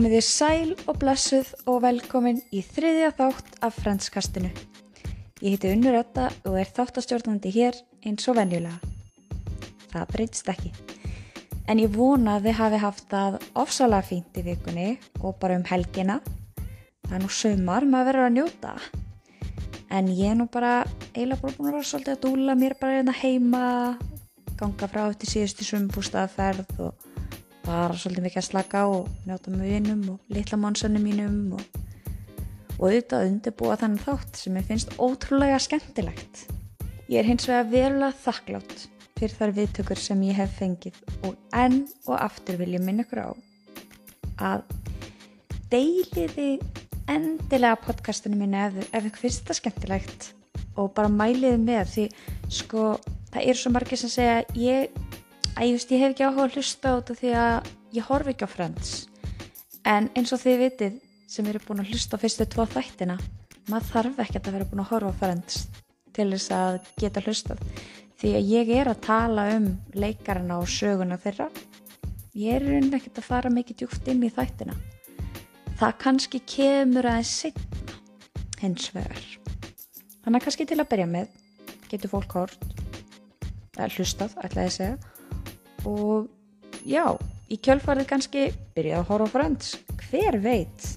Komið þið sæl og blessuð og velkomin í þriðja þátt af Frendskastinu. Ég heiti Unnur Ötta og er þáttastjórnandi hér eins og venjulega. Það breytist ekki. En ég vona að þið hafi haft það ofsalega fínt í vikunni og bara um helgina. Það er nú sömar maður verður að njóta. En ég er nú bara eiginlega búin að vera svolítið að dúla mér bara hérna heima, ganga frá eftir síðustu sumbústaðaferð og bara svolítið mikið að slaka á og njóta með vinum og litla mánsanum mínum og, og auðvitað undirbúa þannig þátt sem ég finnst ótrúlega skemmtilegt. Ég er hins vegar verulega þakklátt fyrir þar viðtökur sem ég hef fengið og enn og aftur vil ég minna ykkur á að deiliði endilega podcastunum mínu ef, ef ykkur finnst það skemmtilegt og bara mæliði með því sko það er svo margir sem segja ég að ég, veist, ég hef ekki áhuga að hlusta á þetta því að ég horfi ekki á Friends. En eins og þið vitið sem eru búin að hlusta á fyrstu tvo þættina maður þarf ekki að vera búin að horfa á Friends til þess að geta hlustað. Því að ég er að tala um leikarana og söguna þeirra. Ég er raunin ekkert að fara mikið djúft inn í þættina. Það kannski kemur aðeins signa hins vegar. Þannig að kannski til að byrja með getur fólk hort eða hlustað, ætlaði að segja og já, í kjölfarið kannski byrjaði að horfa Friends, hver veit?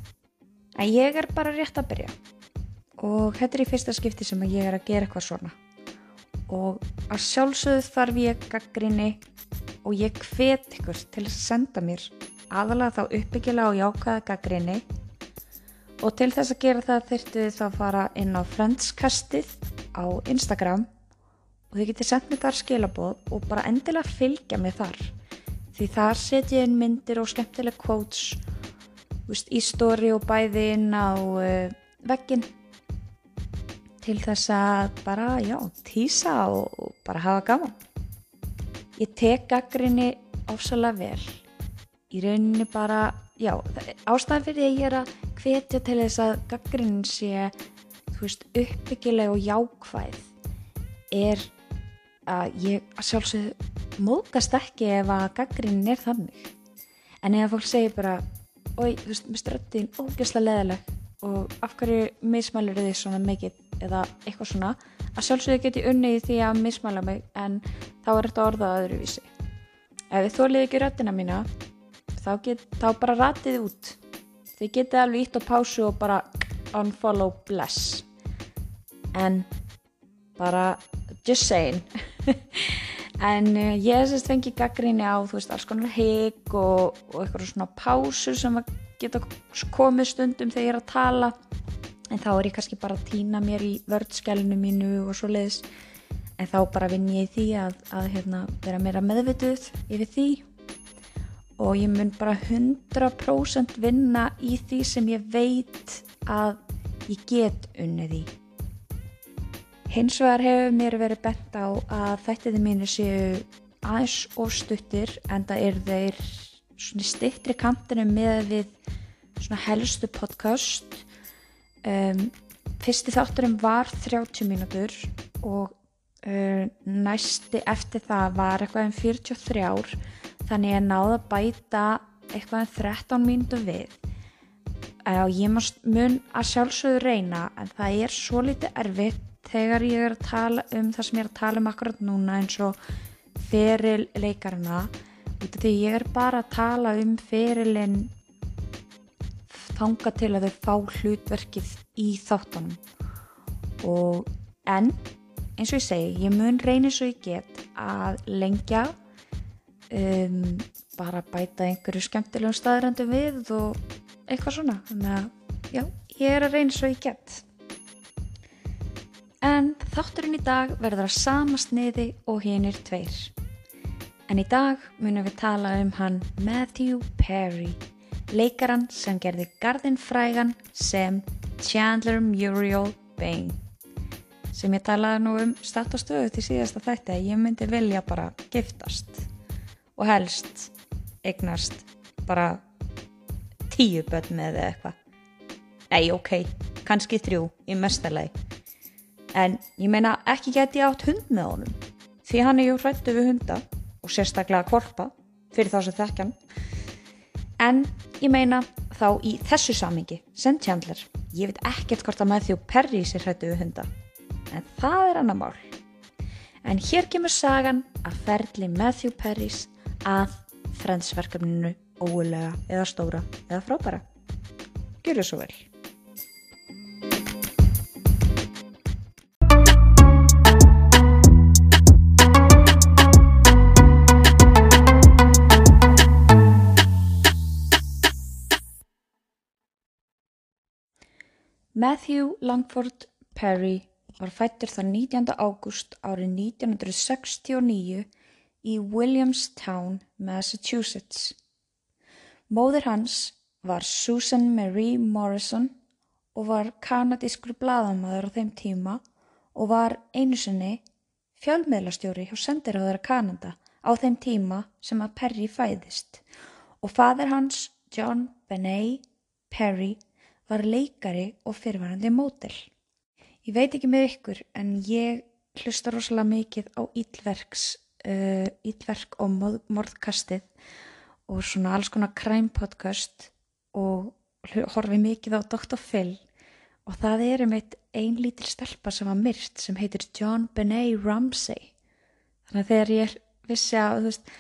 En ég er bara rétt að byrja. Og þetta er í fyrsta skipti sem ég er að gera eitthvað svona. Og að sjálfsögðu þarf ég gaggrinni og ég hvet ykkur til að senda mér aðalega þá uppbyggilega og jákaða gaggrinni og til þess að gera það þurftu þið þá að fara inn á Friendskastið á Instagram og þið getið sendt mér þar skilabóð og bara endilega fylgja mig þar. Því þar setjum ég inn myndir og skemmtileg quotes veist, í stóri og bæði inn á uh, veggin til þess að bara, já, týsa og, og bara hafa gaman. Ég tek gaggrinni ofsalega vel. Í rauninni bara, já ástæðan fyrir ég er að hvetja til þess að gaggrinnin sé þú veist, uppbyggileg og jákvæð er að ég sjálfsög móðgast ekki ef að gaggrinin er þannig. En ef fólk segir bara oi, þú veist, mér ströttin ógeðslega leðileg og af hverju mismælur þið svona mikið? Eða eitthvað svona að sjálfsögðu geti unnið því að mismæla mig en þá er þetta orðað öðruvísi. Ef þið þólið ekki röttina mína þá, get, þá bara ratið út. Þið getið alveg ítt á pásu og bara unfollow bless. En bara just saying. En uh, ég hef sérst fengið gaggrinni á þú veist alls konar higg og, og eitthvað svona pásur sem geta komið stundum þegar ég er að tala. En þá er ég kannski bara að týna mér í vördskjælinu mínu og svo leiðis en þá bara vinn ég í því að, að hérna, vera meira meðvituð yfir því. Og ég mun bara 100% vinna í því sem ég veit að ég get unnið í Hins vegar hefur mér verið bent á að þættiði mínu séu aðeins og stuttir en það er þeir svona stittri kantinu með við svona helstu podcast. Um, fyrsti þátturum var 30 mínútur og uh, næsti eftir það var eitthvað um 43 ár þannig að náða bæta eitthvað um 13 mínútur við. Uh, ég mun að sjálfsögðu reyna en það er svo litið erfitt þegar ég er að tala um það sem ég er að tala um akkurat núna eins og feril leikarna út af því ég er bara að tala um ferilinn þanga til að þau fá hlutverkið í þáttunum. Og en eins og ég segi, ég mun reynir svo ég get að lengja um, bara bæta einhverju skemmtilegum staðrændu við og eitthvað svona. Þannig að já, ég er að reynir svo ég get En þátturinn í dag verður að sama sniði og hinnir tveir. En í dag munum við tala um hann Matthew Perry, leikaran sem gerði gardinn frægan sem Chandler Muriel Bane. Sem ég talaði nú um statt og stöðu til síðasta þætti að ég myndi vilja bara giftast og helst eignast bara tíu börn með eitthvað. Nei, ok, kannski þrjú í mestarlegi en ég meina ekki geti átt hund með honum því hann er ju hrættu við hunda og sérstaklega kvolpa fyrir þá sem þekkjan En ég meina þá í þessu samingi sem Chandler. Ég veit ekkert hvort að Matthew Perry sér hrættu við hunda. En það er annar mál. En hér kemur sagan að ferli Matthew Perrys að frensverkefninu óulega eða stóra eða frábæra. Gjör þau svo vel. Matthew Langford Perry var fættur þann 19. ágúst árið 1969 í Williamstown, Massachusetts. Móður hans var Susan Marie Morrison og var kanadískur bladamaður á þeim tíma og var einu sinni fjölmiðlastjóri hjá sendiráðara Kanada á þeim tíma sem að Perry fæðist og fadir hans John Benet Perry var leikari og fyrirvarandi mótel. Ég veit ekki með ykkur en ég hlusta rosalega mikið á ílverks, uh, ílverk og morðkastið og svona alls konar kræmpodcast og horfi mikið á Dr. Phil og það er um eitt ein lítil stelpa sem var myrt sem heitir John Benet Ramsey. Þannig að þegar ég vissi að veist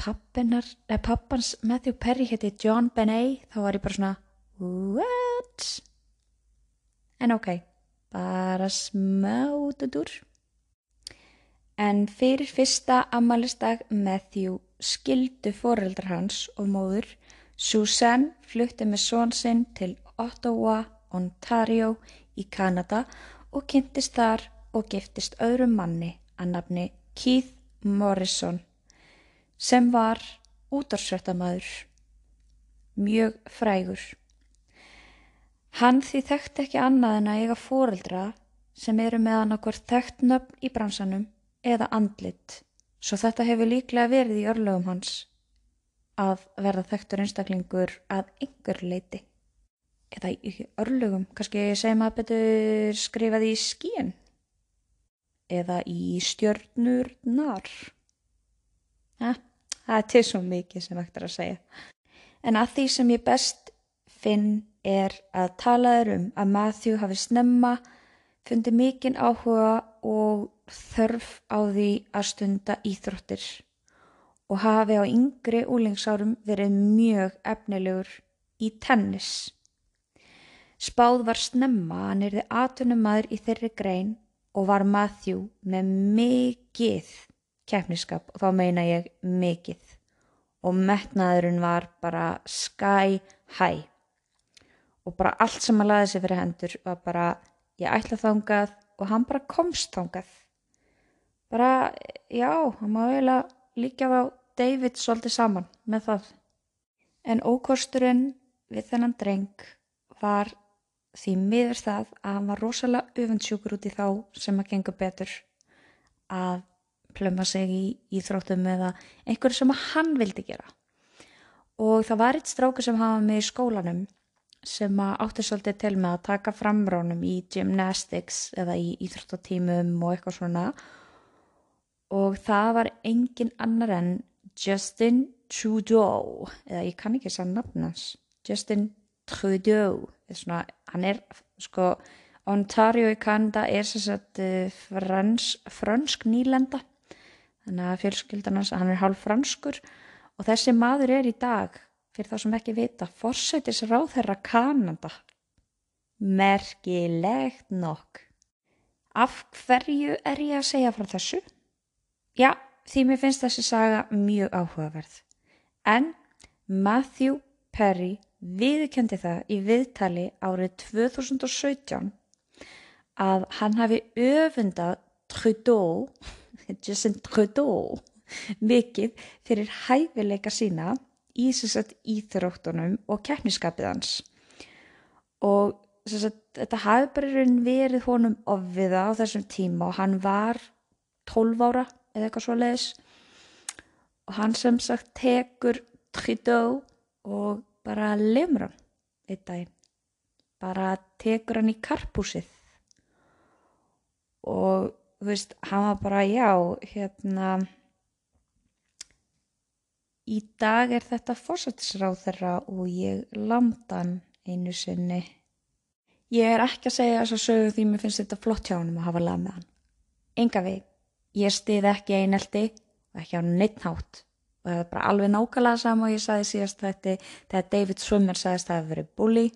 pappinar, pappans Matthew Perry heiti John Benet þá var ég bara svona What? En ok, bara smá dutur. En fyrir fyrsta ammælisdag Matthew skildu foreldrar hans og móður Susan flutti með són sinn til Ottawa, Ontario í Kanada og kynntist þar og giftist öðrum manni að nafni Keith Morrison sem var útarsvettamæður, mjög frægur. Hann því þekkti ekki annað en að eiga fóreldra sem eru með hann okkur þekkt nöfn í bransanum eða andlit, svo þetta hefur líklega verið í örlögum hans að verða þekktur einstaklingur að yngur leiti. Eða í örlögum, kannski segjum að betur skrifaði í skíin eða í stjörnurnar. Ja, það er til svo mikið sem eftir að segja. En að því sem ég best finn er að talaður um að Matthew hafi snemma fundið mikinn áhuga og þörf á því að stunda íþróttir og hafi á yngri úlingsárum verið mjög efnilegur í tennis. Spáð var snemma að hann erði atvinnumæður í þeirri grein og var Matthew með mikið keppniskap og þá meina ég mikið og metnaðurinn var bara sky high og bara allt sem hann laði sig fyrir hendur var bara ég ætla þángað og hann bara komst þángað bara já, hann má eiginlega líka á David svolítið saman með það. En ókosturinn við þennan dreng var því miður það að hann var rosalega öfundsjúkur út í þá sem að gengur betur að plöma sig í íþróttum eða einhverju sem hann vildi gera. Og það var eitt stráku sem hafa með í skólanum sem átti svolítið til með að taka framránum í gymnastics eða í íþróttatímum og eitthvað svona. Og það var engin annar en Justin Trudeau eða ég kann ekki sann nafnans Justin Trudeau svona, hann er sko Ontario í Kanada er sérsagt uh, frans, fransk nýlenda. Þannig að fjölskyldan hans hann er hálf franskur. Og þessi maður er í dag fyrir þá sem ekki vita, fórsætis ráðherra Kanada. Merkilegt nokk. Af hverju er ég að segja frá þessu? Já, því mér finnst þessi saga mjög áhugaverð. En Matthew Perry viðkendi það í viðtali árið 2017 að hann hafi öfundað Trudeau, Justin Trudeau, mikið fyrir hæfileika sína í sagt, íþróttunum og keppniskapið hans. Og sagt, þetta hafi bara verið honum ofviða á þessum tíma og hann var 12 ára eða eitthvað svo leiðis og hann sem sagt tekur Trudeau og bara lemur hann eitt daginn. Bara tekur hann í karpúsið og þú veist, hann var bara já, hérna Í dag er þetta fórsættisráð þeirra og ég lamdan einu sinni. Ég er ekki að segja þess að sögu því mér finnst þetta flott hjá hann að hafa lað með hann. Enga við, ég stið ekki einelti og ekki á neitt nátt og það er bara alveg nákvæmlega sama og ég sagði síðast þetta þegar David Swimmer sagðist að það hefði verið bully.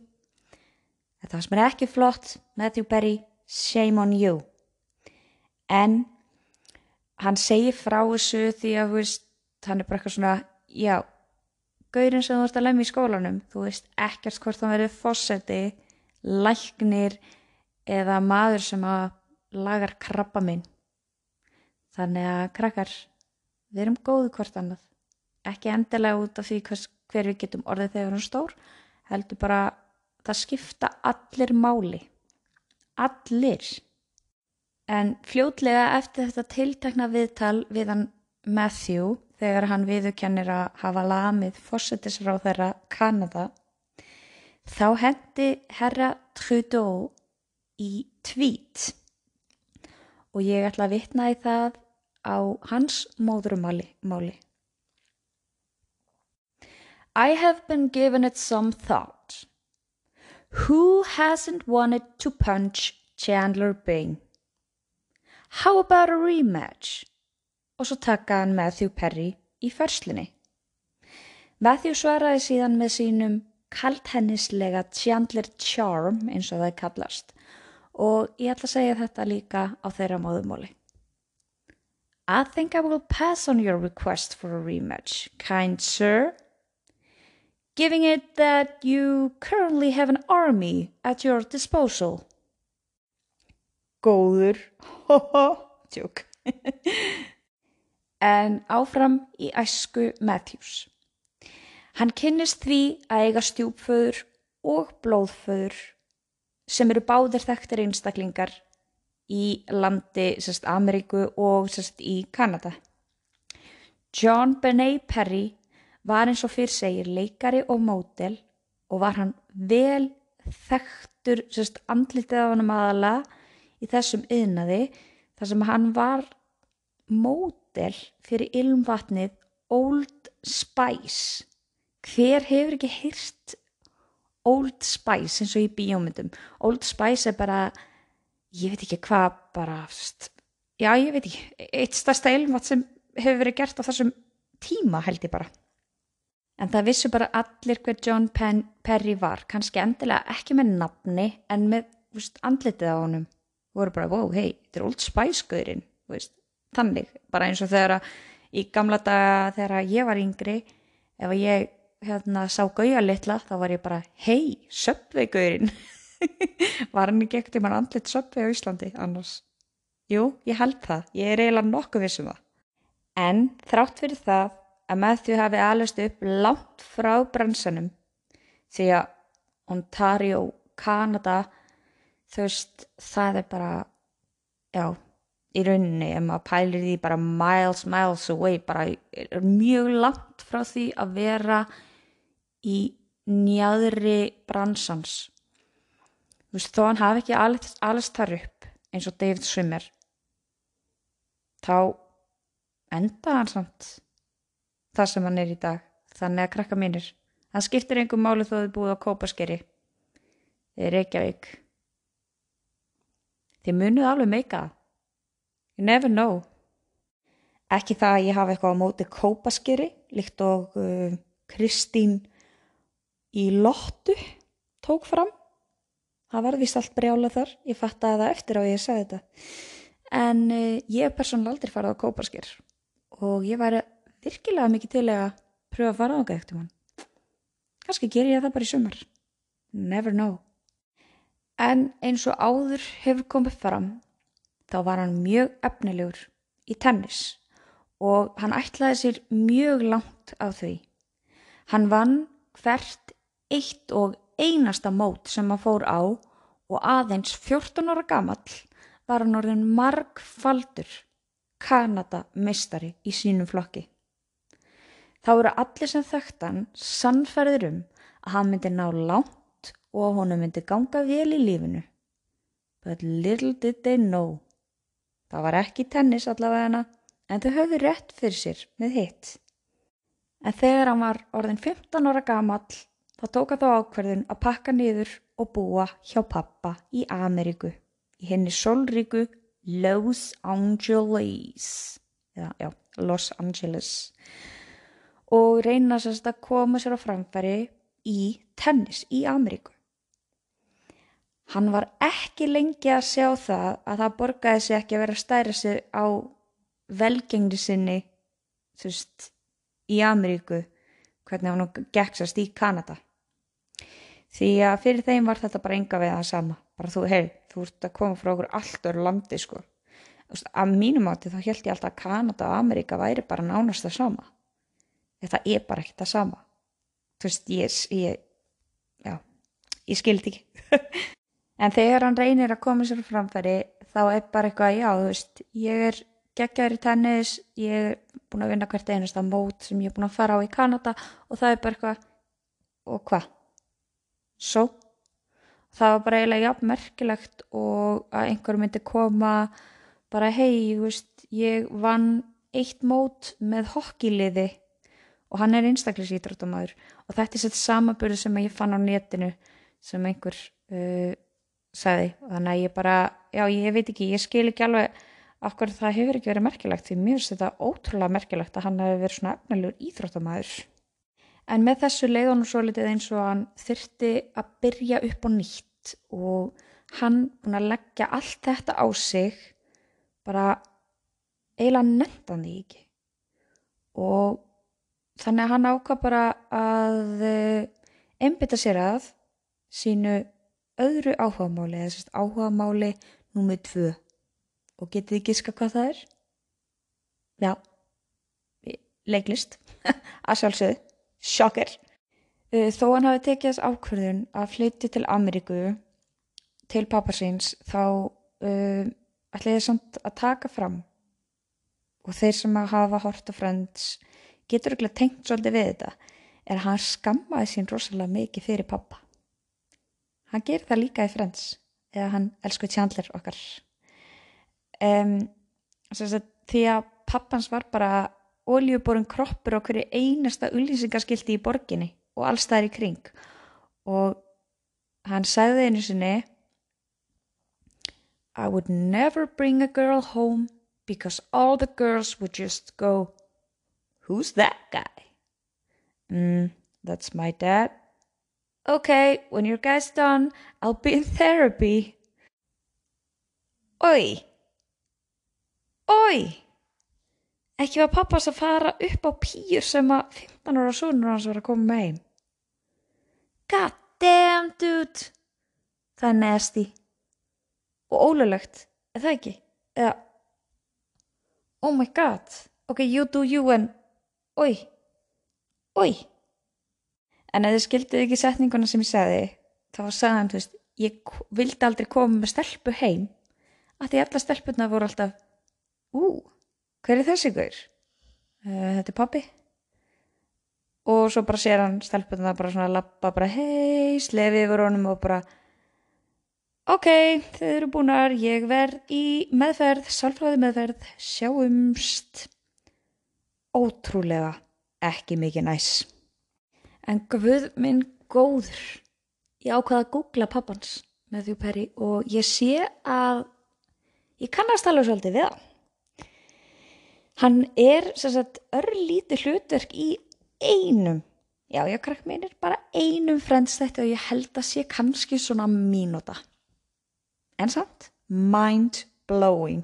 Þetta sem er ekki flott, Matthew Berry, shame on you. En hann segir frá þessu því að veist, hann er bara eitthvað svona, já, gaurinn sem þú ert að lemja í skólanum, þú veist ekkert hvort hann verið fósetti, læknir eða maður sem að lagar krabba minn. Þannig að krakkar, við erum góðu hvort annað. Ekki endilega út af því hvers, hver við getum orðið þegar við erum stór, heldur bara það skipta allir máli. Allir. En fljótlega eftir þetta tiltakna viðtal við hann Matthew, þegar hann viðurkennir að hafa lamið fórsetisráð þeirra Kanada, þá hendi herra Trudeau í tvít og ég ætla að vitna í það á hans móðurumáli. I have been given it some thought. Who hasn't wanted to punch Chandler Bing? How about a rematch? Og svo taka hann Matthew Perry í ferslinni. Matthew svaraði síðan með sínum kalthennislega Chandler Charm eins og það kallast og ég ætla að segja þetta líka á þeirra móðumóli. I think I will pass on your request for a rematch, kind sir. Giving it that you currently have an army at your disposal. Góður, hoho, tjók. En áfram í æsku Matthews. Hann kynnist því að eiga stjúpföður og blóðföður sem eru báðir þekktir einstaklingar í landi sérst, Ameríku og sérst, í Kanada. John Benet Perry var eins og fyrir segir leikari og mótel og var hann vel þekktur sérst, andlitið af hann aðala í þessum yðnaði þar sem hann var mótel fyrir ilmvatnið Old Spice. Hver hefur ekki hýrt Old Spice eins og í bíómyndum? Old Spice er bara ég veit ekki hvað bara já ég veit ekki, eitt stærsta ilmvat sem hefur verið gert á þessum tíma held ég bara en það vissu bara allir hver John Penn, Perry var, kannski endilega ekki með nafni en með veist, andlitið á honum voru bara, wow, hei, þetta er Old Spice guðurinn þannig, bara eins og þegar í gamla daga þegar ég var yngri ef ég hérna, sá gauja litla þá var ég bara, hei, söpvei guðurinn var hann ekki ekkert í mann andlit söpvi á Íslandi annars? Jú, ég held það, ég er eiginlega nokkuð vissum það. En þrátt fyrir það að Matthew hafi alveg upp langt frá bransanum því að Ontario, Kanada, þú veist, það er bara, já, í rauninni, ef maður pælir því bara miles, miles away, bara er mjög langt frá því að vera í njáðri bransans. Þú veist, þó hann hafi ekki alveg þar upp eins og David Swimmer þá enda hann samt það sem hann er í dag. Þannig að krakka mínir það skiptir einhver máli þó þið búið á kópaskeri þið er ekki að ykk þið munuð alveg meika you never know. Ekki það að ég hafa eitthvað á móti kópaskeri líkt og uh, Kristín í Lottu tók fram. Það var vist allt brjála þar. Ég fattaði það eftir á ég sagði þetta. En uh, ég er persónulega aldrei farað á kóparskir og ég væri virkilega mikið til að pröfa að fara á það eftir mann. Kannski ger ég það bara í sumar. Never know. En eins og áður hefur komið fram þá var hann mjög efnilegur í tennis og hann ætlaði sér mjög langt á því hann vann hvert eitt og einasta mót sem hann fór á og aðeins 14 ára gamall var hann orðin margfaldur Kanada meistari í sínum flokki. Þá eru allir sem þekktan sannferður um að hann myndi ná langt og að honum myndi ganga vel í lífinu. But little did they know. Það var ekki tennis allavega hana en þau höfðu rétt fyrir sér með hitt. En þegar hann var orðin 15 ára gamall þá tók hann þá ákverðun að pakka niður og búa hjá pappa í Ameríku í henni solríku Los Angeles eða já, Los Angeles og reyna sérst að koma sér á framfæri í tennis í Ameríku. Hann var ekki lengi að sjá það að það borgaði sig ekki að vera að stæra sig á velgengni sinni þú veist, í Ameríku hvernig hann geksast í Kanada. Því að fyrir þeim var þetta bara enga við það sama. Bara þú, hei, þú ert að koma frá okkur allt öru landi sko. Að mínum átti þá held ég alltaf að Kanada og Ameríka væri bara nánast það sama. Þetta er bara ekki það sama. Þú veist, ég, ég, já, ég skildi ekki. en þegar hann reynir að koma sér framfæri þá er bara eitthvað, já, þú veist, ég er geggjar í tennis, ég er búin að vinna hvert einasta mót sem ég er búin að fara á í Kanada og það er bara eitthvað, og hvað? Svo? Það var bara eiginlega jafn merkilegt og að einhver myndi koma bara hei, ég vann eitt mót með hokkiliði og hann er einstaklisítróttamæður og þetta er sett samaburðu sem ég fann á netinu sem einhver uh, sagði. Þannig að ég bara, já ég veit ekki, ég skil ekki alveg hverju það hefur ekki verið merkilegt því mér finnst þetta ótrúlega merkilegt að hann hefur verið svona efnilegur íþróttamæður en með þessu leiðan og svo litið eins og hann þyrti að byrja upp og nýtt og hann búin að leggja allt þetta á sig bara eiginlega nefndan því ekki. Og þannig að hann ákvað bara að einbita sér að sínu öðru áhugamáli eða sérst áhugamáli númið tvö. Og getið þið giska hvað það er? Já, leiklist. Að sjálfsögðu, sjokker þó hann hafi tekið þess ákvörðun að flytja til Ameríku til pappasins þá uh, ætla ég samt að taka fram. Og þeir sem að hafa horta frends getur ekki tengt svolítið við þetta. Er að hann skammaði sín rosalega mikið fyrir pappa hann gerir það líka í frends eða hann elsku tjandlir okkar um, að því að pappans var bara oljuborun kroppur á hverju einasta ullýsingaskildi í borginni og alls það er í kring og hann sagði einu sinni I would never bring a girl home because all the girls would just go, Who's that guy? Mm, that's my dad. Okay, when your guy's done, I'll be in therapy. Oi! Oi! Ekki var pappas að fara upp á pýr sem að 15 ára sonur hans var að koma með heim. God damn dude! Það er nasty og ólulegt, er það ekki? Eða, oh my god, ok, you do you and, oi, oi. En ef þið skildið ekki setninguna sem ég segði, þá sagði hann, þú veist, ég vildi aldrei koma með stelpu heim, að því alla stelpuna voru alltaf, ú, hver er þessi gaur? Uh, þetta er pappi. Og svo bara sér hann stelpuna bara svona lappa, bara hei, slefið yfir honum og bara, Ok, þið eru búinar, ég verð í meðferð, sálfræði meðferð, sjáumst. Ótrúlega ekki mikið næs. En guð minn góður, ég ákvaða að googla pappans með því peri og ég sé að ég kannast alveg svolítið við hann. Hann er sagt, örlítið hlutverk í einum, já ég krakk meinir bara einum frendstætti og ég held að sé kannski svona mínúta en samt mind blowing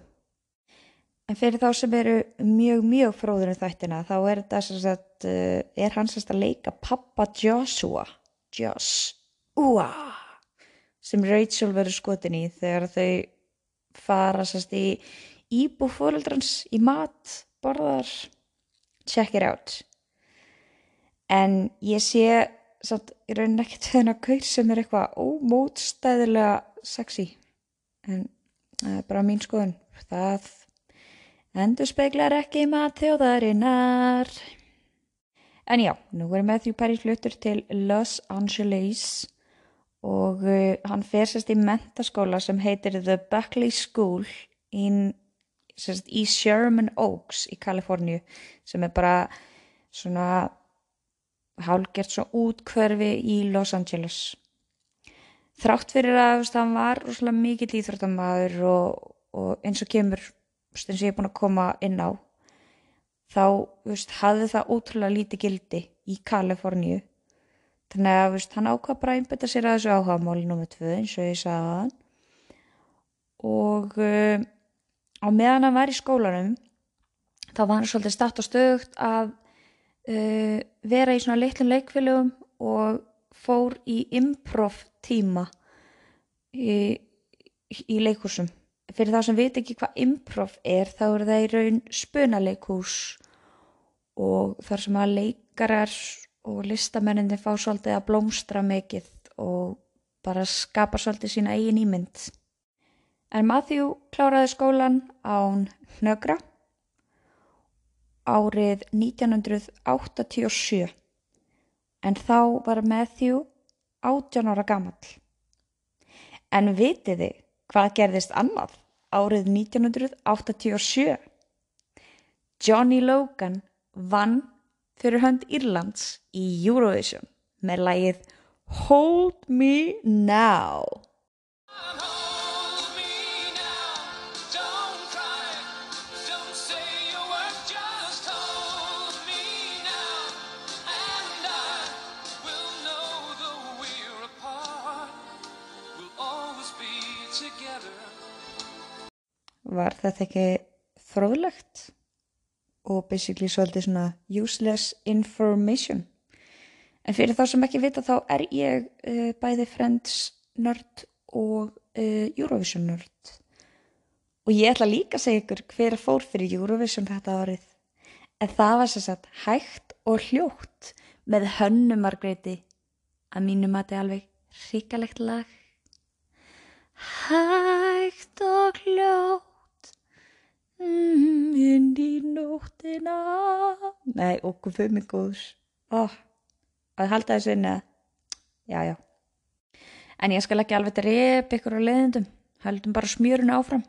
en fyrir þá sem eru mjög mjög fróður um þættina þá er þetta sagt, uh, er hans að leika pappa Joshua Joshua sem Rachel verður skotin í þegar þau fara sagt, í íbú fóreldrans í mat, borðar check it out. En ég sé samt, í rauninni ekkert þennan kaur sem er eitthvað ómótstæðilega sexy. En það er bara mín skoðun. Það endur speiklar ekki maður þjóðarinnar en já, nú er Matthew Perry fluttur til Los Angeles og uh, hann fer sérst í mentaskóla sem heitir The Buckley School in, sérst, í Sherman Oaks í Kaliforníu sem er bara svona hálgert svo útkverfi í Los Angeles. Þrátt fyrir að hann var mikill íþróttamæður og, og eins og kemur eins og ég er búin að koma inn á þá veist, hafði það ótrúlega lítið gildi í Kaliforníu. Þannig að veist, hann ákvað bara að einbeta sér að þessu áhugamáli nummið tvö eins og ég sagði hann og uh, á meðan hann var í skólanum þá var hann svolítið statt og stöðugt að uh, vera í svona litlum leikfélögum og fór í improv tíma í, í leikursum fyrir þá sem veit ekki hvað improv er þá er það í raun spunaleikús og þar sem að leikarar og listamenninni fá svolítið að blómstra mikið og bara skapa svolítið sína eigin ímynd En Matthew kláraði skólan án hnögra árið 1987 en þá var Matthew 18 ára gammal. En vitiði hvað gerðist annað árið 1987? Johnny Logan vann fyrir hönd Írlands í Eurovision með lægið Hold Me Now. Var þetta ekki fróðlegt? Og basically svolítið svona useless information. En fyrir þá sem ekki vita þá er ég uh, bæði Friends nörd og uh, Eurovision nörd og ég ætla líka að segja ykkur hver fór fyrir Eurovision þetta árið. En það var sér satt hægt og hljótt með hönnumargreiti að mínum að þetta er alveg ríkalegt lag. Hægt og hljótt Mm, inn í nóttina. Nei, okkur fyrir mig góðs oh, að halda þessu inn já, já. En ég skal ekki alveg drepa ykkur á leðindum höldum bara smjörinu áfram.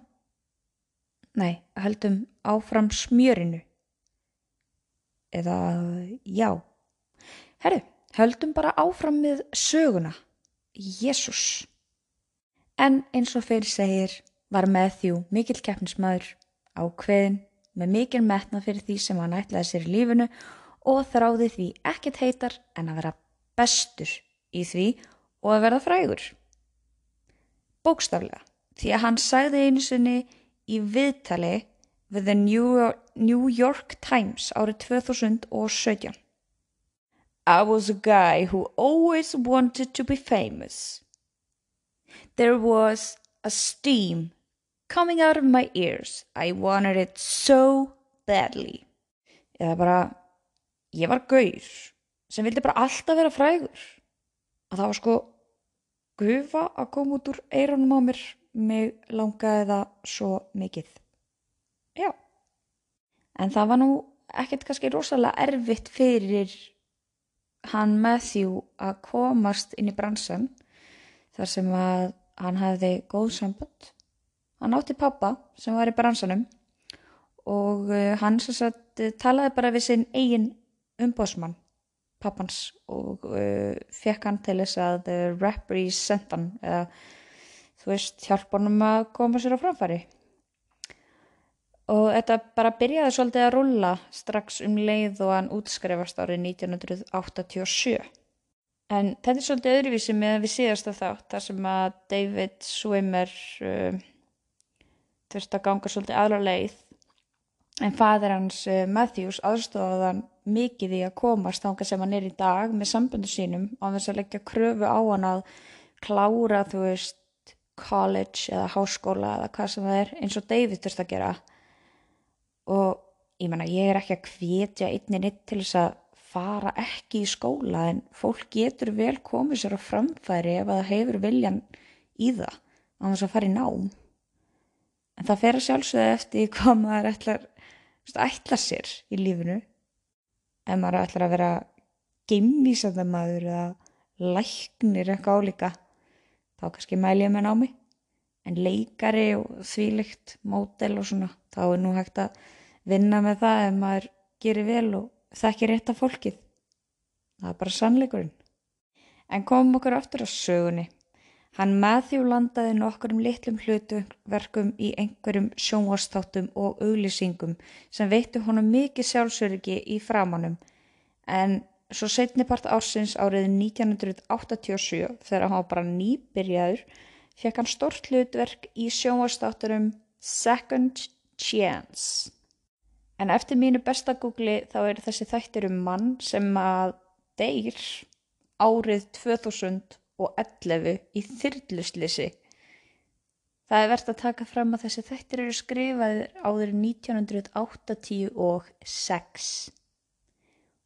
Nei, höldum áfram smjörinu. Eða já. Herru, höldum bara áfram með söguna. Jésús en eins og fyrir segir var Matthew mikill keppnismæður ákveðin með mikil metna fyrir því sem hann ætlaði sér í lífinu og þráði því ekkert heitar en að vera bestur í því og að verða frægur. Bókstaflega, því að hann sagði einu sinni í viðtali við The New York Times árið 2017. I was a guy who always wanted to be famous. There was a steam coming out of my ears. I wanted it so badly. Eða bara, ég var gaur sem vildi bara alltaf vera frægur. Að það var sko gufa að koma út úr eironum á mér, mig langaði það svo mikið. Já, en það var nú ekkert kannski rosalega erfitt fyrir hann Matthew að komast inn í bransan þar sem að hann hafði góð sambund hann átti pappa sem var í bransanum og uh, hann sagt, talaði bara við sinn eigin umbósmann pappans og uh, fekk hann til þess að uh, represent hann eða þú veist hjálpa hann um að koma sér á framfæri. Og þetta bara byrjaði svolítið að rulla strax um leið og hann útskrefast árið 1987 en þetta er svolítið öðruvísi með við síðasta þátt þar sem að David Swimmer þurfti að ganga svolítið aðra leið. En fadir hans uh, Matthews aðstofðan mikið í að komast þánga sem hann er í dag með sambundu sínum á þess að leggja kröfu á hann að klára þú veist college eða háskóla eða hvað sem það er eins og David þurfti að gera. Og ég menna ég er ekki að kvetja einni nitt til þess að fara ekki í skóla en fólk getur vel komið sér á framfæri ef það hefur viljan í það á þess að fara í nám en það fer að sjálfsögða eftir hvað maður ætlar, ætlar sér í lífinu ef maður ætlar að vera geimvísanda maður eða læknir eitthvað álíka þá kannski mæl ég með námi en leikari og þvílikt mótel og svona þá er nú hægt að vinna með það ef maður gerir vel og þekkir rétt af fólkið Það er bara sannleikurinn. En komum okkur aftur á sögunni. Hann Matthew landaði nokkur um litlum hlutverkum í einhverjum sjónvastáttum og auglýsingum sem veittu honum mikið sjálfsöryggi í framánum en svo setnipart ársins árið 1987 þegar hann bara nýbyrjaður fekk hann stort hlutverk í sjónvastátturum Second Chance. En eftir mínu besta googli þá er þessi þættir um mann sem að deyr árið 2011 í þyrluslisi. Það er verðt að taka fram að þessi þættir eru skrifaðir áður 1986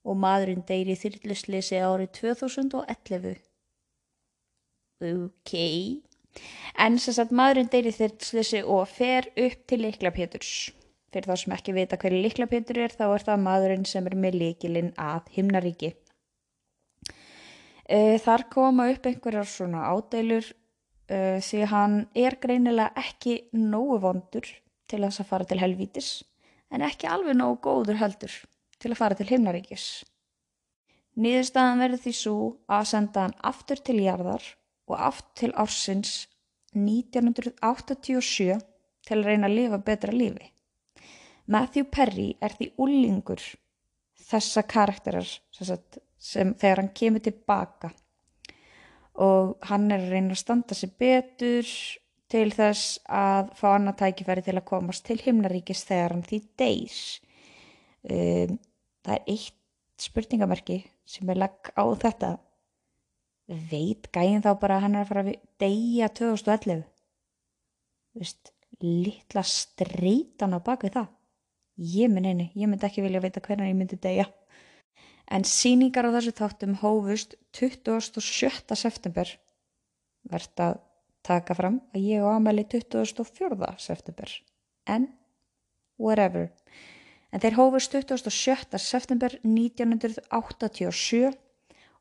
og maðurinn deyri í þyrluslisi árið 2011. Ok, en sem sagt maðurinn deyri í þyrluslisi og fer upp til Liklapéturs. Fyrir þá sem ekki vita hverju Liklapétur er þá er það maðurinn sem er með líkilinn að himnaríki. Uh, þar koma upp einhverjar svona ádeilur uh, því hann er greinilega ekki nógu vondur til þess að fara til helvítis en ekki alveg nógu góður heldur til að fara til himnaríkis. Nýðurstaðan verður því svo að senda hann aftur til jarðar og aftur til ársins 1987 til að reyna að lifa betra lífi. Matthew Perry er því úlingur þessa karakterar sem, sem þegar hann kemur tilbaka og hann er að reyna að standa sér betur til þess að fá annað tækifæri til að komast til himnaríkis þegar hann því deyr. Um, það er eitt spurningamerki sem er lag á þetta. Veit gæðin þá bara að hann er að fara að deyja 2011? Vist, litla streitan á bakvið það. Ég minn einu, ég myndi ekki vilja vita hvernig ég myndi deyja. En síningar á þessu þáttum hófust 27. september verðt að taka fram að ég á amæli 24. september. En whatever. En þeir hófust 27. september 1987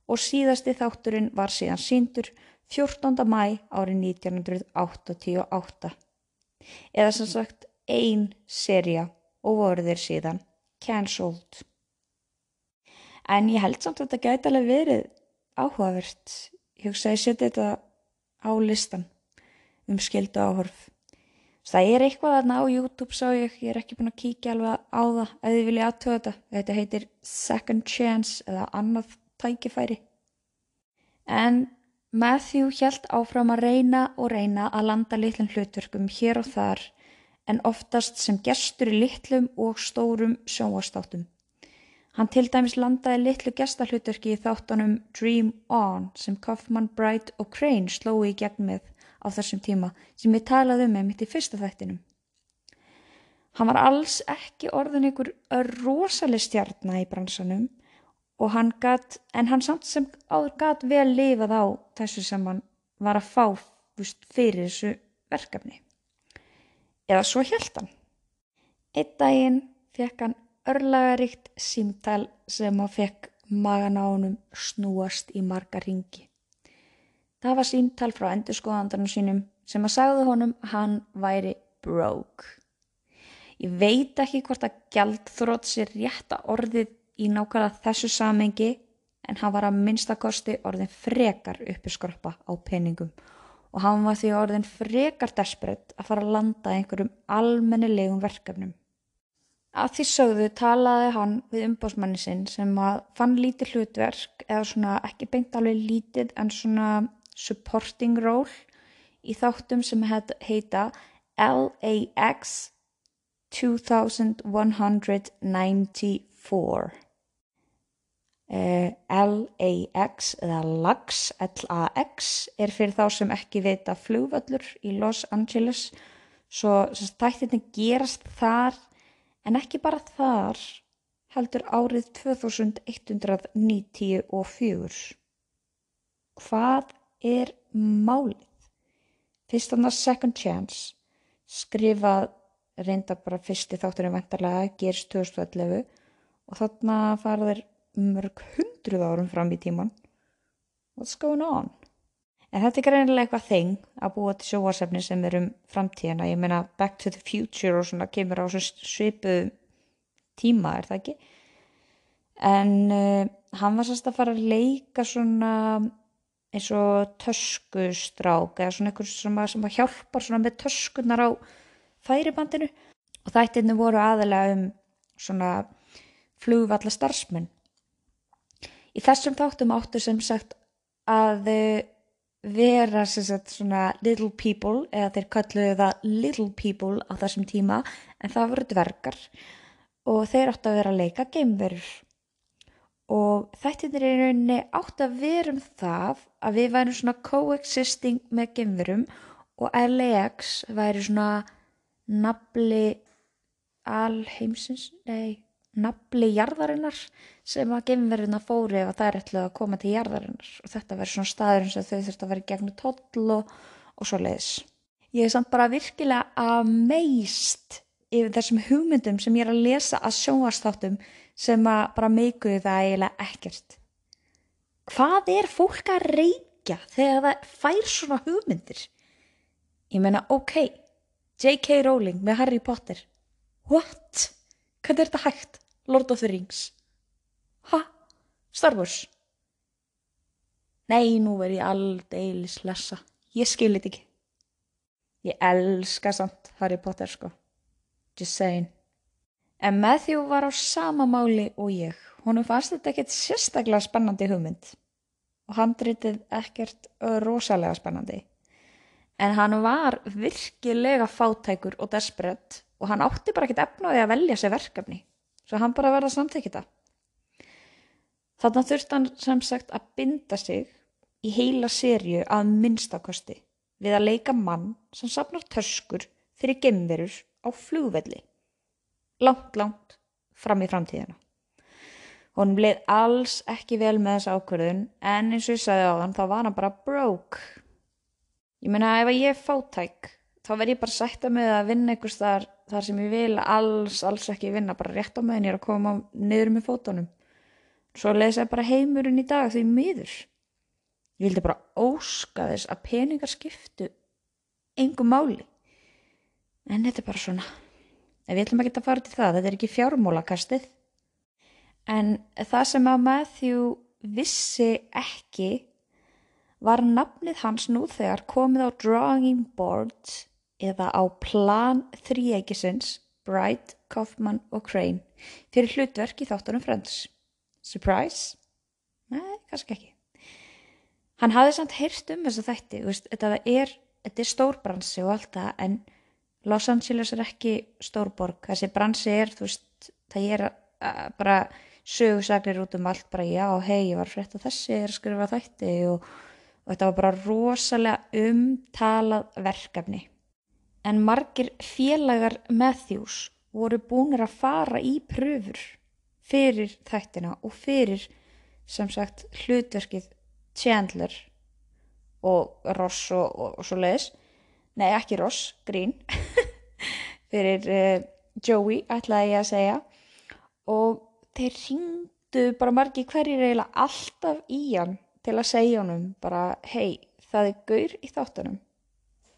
og síðasti þátturinn var síðan síndur 14. mæ árið 1988. Eða sem sagt ein seria og voru þeir síðan cancelled. En ég held samt að þetta gæti alveg verið áhugavert. Ég hugsa að ég seti þetta á listan um skildu áhorf. Það er eitthvað þarna á YouTube sá ég, ég er ekki búin að kíkja alveg á það ef þið vilja aðtöða þetta. Þetta heitir Second Chance eða annað tækifæri. En Matthew hjælt áfram að reyna og reyna að landa litlum hlutverkum hér og þar en oftast sem gestur í litlum og stórum sjónvastáttum. Hann til dæmis landaði litlu gestahlutverki í þáttunum Dream On sem Kaufman, Bright og Crane slói í gegn með á þessum tíma sem ég talaði um með mitt í fyrsta þættinum. Hann var alls ekki orðin ykkur rosalega stjarnar í bransanum og hann gat, en hann samt sem áður gat vel lifað á þessu sem hann var að fá fyrir þessu verkefni. Eða svo hjælt hann. Eitt daginn fekk hann örlagaríkt símtal sem hann fekk magan á honum snúast í marga ringi. Það var símtal frá endurskoðandarnum sínum sem að sagði honum að hann væri broke. Ég veit ekki hvort að gjaldþrótt sér rétta orðið í nákvæmlega þessu samengi en hann var að minnstakosti orðin frekar uppeskroppa á peningum og hann var því orðin frekar desperate að fara að landa einhverjum almennilegum verkefnum. Að því sögðu talaði hann við umbásmanni sinn sem að fann lítið hlutverk eða svona ekki beint alveg lítið en svona supporting role í þáttum sem heita LAX 2194. Uh, LAX eða LAX, L-A-X er fyrir þá sem ekki vita flugvöllur í Los Angeles svo þættirni gerast þar en ekki bara þar heldur árið 2194 hvað er málið? Fyrst að second chance skrifað reynda bara fyrsti þátturinn vendarlega gerst 2011 og þarna fara þeir mörg hundruð árum fram í tíman what's going on en þetta er greinilega eitthvað þeng að búa til sjóasefni sem er um framtíðina. Ég meina back to the future og svona kemur á svipu tíma er það ekki? En uh, hann var sérst að fara að leika svona eins og töskustrák eða svona einhvers sem, sem að hjálpar svona með töskunar á færibandinu. Og þættirni voru aðalega um svona flugvalla starfsmenn. Í þessum þáttum áttu sem sagt að eh, vera sagt svona little people eða þeir kalluðu það little people á þessum tíma en það voru dvergar. Og þeir áttu að vera að leika geimverur. Og þættirnir í rauninni áttu að vera um það að við værum svona coexisting með geimverum og LAX væri svona nafli alheimsins, nei nafli jarðarinnar sem að geimverðina fóri ef að það er ætlaði að koma til jarðarinnar og þetta verður svona staður eins og þau þurft að vera gegnum toll og, og svo leiðis. Ég er samt bara virkilega amazed yfir þessum hugmyndum sem ég er að lesa að sjónvastáttum sem að bara meikuðu það eiginlega ekkert. Hvað er fólk að reykja þegar það fær svona hugmyndir? Ég meina, ok, J.K. Rowling með Harry Potter. What? Hvernig er þetta hægt? Lord of the Rings. Ha? Star Wars? Nei, nú verð ég aldeilis lesa. Ég skil þetta ekki. Ég elska samt Harry Potter sko. Just saying. En Matthew var á sama máli og ég. Honum fannst þetta ekkert sérstaklega spennandi hugmynd. Og handritið ekkert rosalega spennandi. En hann var virkilega fátækur og desperate og hann átti bara ekkert efnaði að velja sér verkefni. Svo hann bara verða að samþykja þetta. Þannig þurfti hann sem sagt að binda sig í heila sériu að minnstakosti við að leika mann sem safnar töskur fyrir gemverur á flugvelli. Langt, langt fram í framtíðina. Honum leið alls ekki vel með þessa ákvörðun en eins og ég sagði á hann þá var hann bara broke. Ég meina ef ég er fátæk þá verð ég bara sætta með að vinna einhvers þar, þar sem ég vil alls, alls ekki vinna bara rétt á meðan ég er að koma niður með fótunum. Svo lesa ég bara heimurinn í dag því miður. Ég vildi bara óska þess að peningar skiptu engum máli. En þetta er bara svona. En við ætlum ekki að fara til það, þetta er ekki fjármólakastið. En það sem að Matthew vissi ekki var nafnið hans nú þegar komið á drawing board eða á plan þrýegisins Bright, Kaufman og Crane fyrir hlutverk í þáttunum Friends. Surprise? Nei, kannski ekki. Hann hafði samt heyrst um þess að þætti, veist, þetta er, er stór bransi og allt það en Los Angeles er ekki stór borg, þessi bransi er, þú veist, það er uh, bara sögursaklir út um allt, bara já, hei, ég var frétt að þessi er að skrifa þætti og, og þetta var bara rosalega umtalað verkefni. En margir félagar Matthews voru búinir að fara í pröfur fyrir þættina og fyrir, sem sagt, hlutverkið Chandler og Ross og, og, og svo leiðis nei ekki Ross, Green. Fyrir uh, Joey ætlaði ég að segja. Og þeir ringdu bara margi hverjir eiginlega alltaf í hann til að segja honum bara hei það er gaur í þáttunum.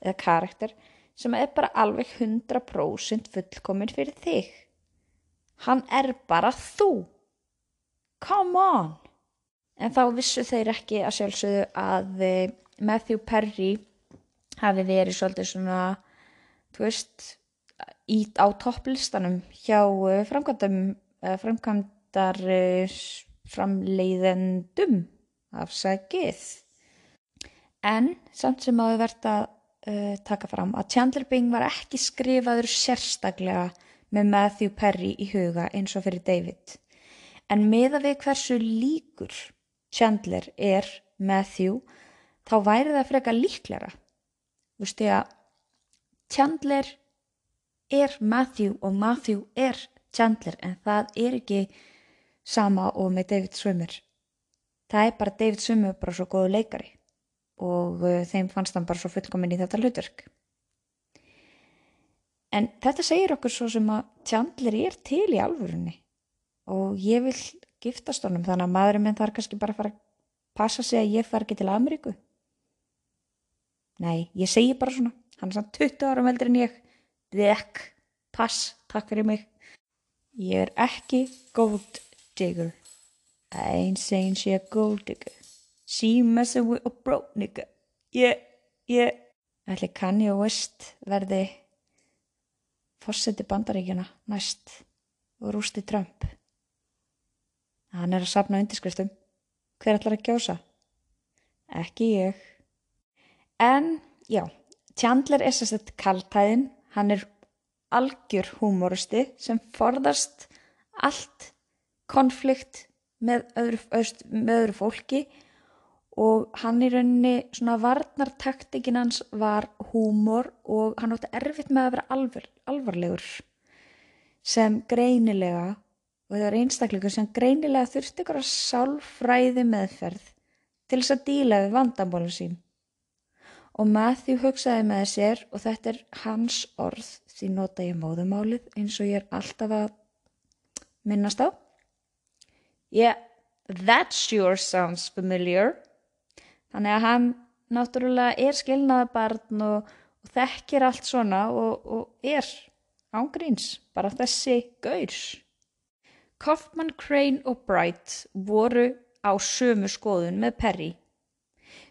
Eða karakter sem er bara alveg 100% fullkomin fyrir þig. Hann er bara þú. Come on. En þá vissu þeir ekki að sjálfsögðu að eh, Matthew Perry hafi verið svolítið svona, þú veist, ít á topplistanum hjá eh, framkvæmdum, framkvæmdar framleiðendum af sækið. En samt sem við verðum að uh, taka fram að Chandler Bing var ekki skrifaður sérstaklega með Matthew Perry í huga eins og fyrir David. En meða við hversu líkur Chandler er Matthew þá væri það frekar líklæra þú veist ég að Chandler er Matthew og Matthew er Chandler en það er ekki sama og með David Swimmer það er bara David Swimmer bara svo góðu leikari og uh, þeim fannst hann bara svo fullkominn í þetta hlutverk. En þetta segir okkur svo sem að Chandler er til í alvörunni og ég vil giftast honum þannig að maðurinn minn þarf kannski bara að fara að passa sig að ég far ekki til Ameríku. Nei, ég segi bara svona. Hann er samt 20 ára meldur en ég. Dekk, pass, takk fyrir mig. Ég er ekki ain't saying she a gold digger. She messing with a broke nigga. Yeah, yeah. Ætli Kanye West verði fórseti bandaríkjana næst og rústi Trump. Hann er að sapna undirskriftum. Hver ætlar að gjósa? Ekki ég. En, já, Chandler er sérstætt kaltæðin. Hann er algjör húmórusti sem forðast allt konflikt með öðru, öðru fólki og hann í rauninni svona varnartaktikinn hans var húmor og hann átti erfitt með að vera alvar, alvarlegur sem greinilega og það var einstakleikur sem greinilega þurfti ykkur að sálfræði meðferð til þess að díla við vandamólu sín. Og Matthew hugsaði með sér og þetta er hans orð því nota ég móðumálið eins og ég er alltaf að minnast á. Yeah, that sure sounds familiar Þannig að hann náttúrulega er skilnaða barn og, og þekkir allt svona og, og er ángríns, bara þessi gaurs. Kaufman, Crane og Bright voru á sömu skoðun með Perry.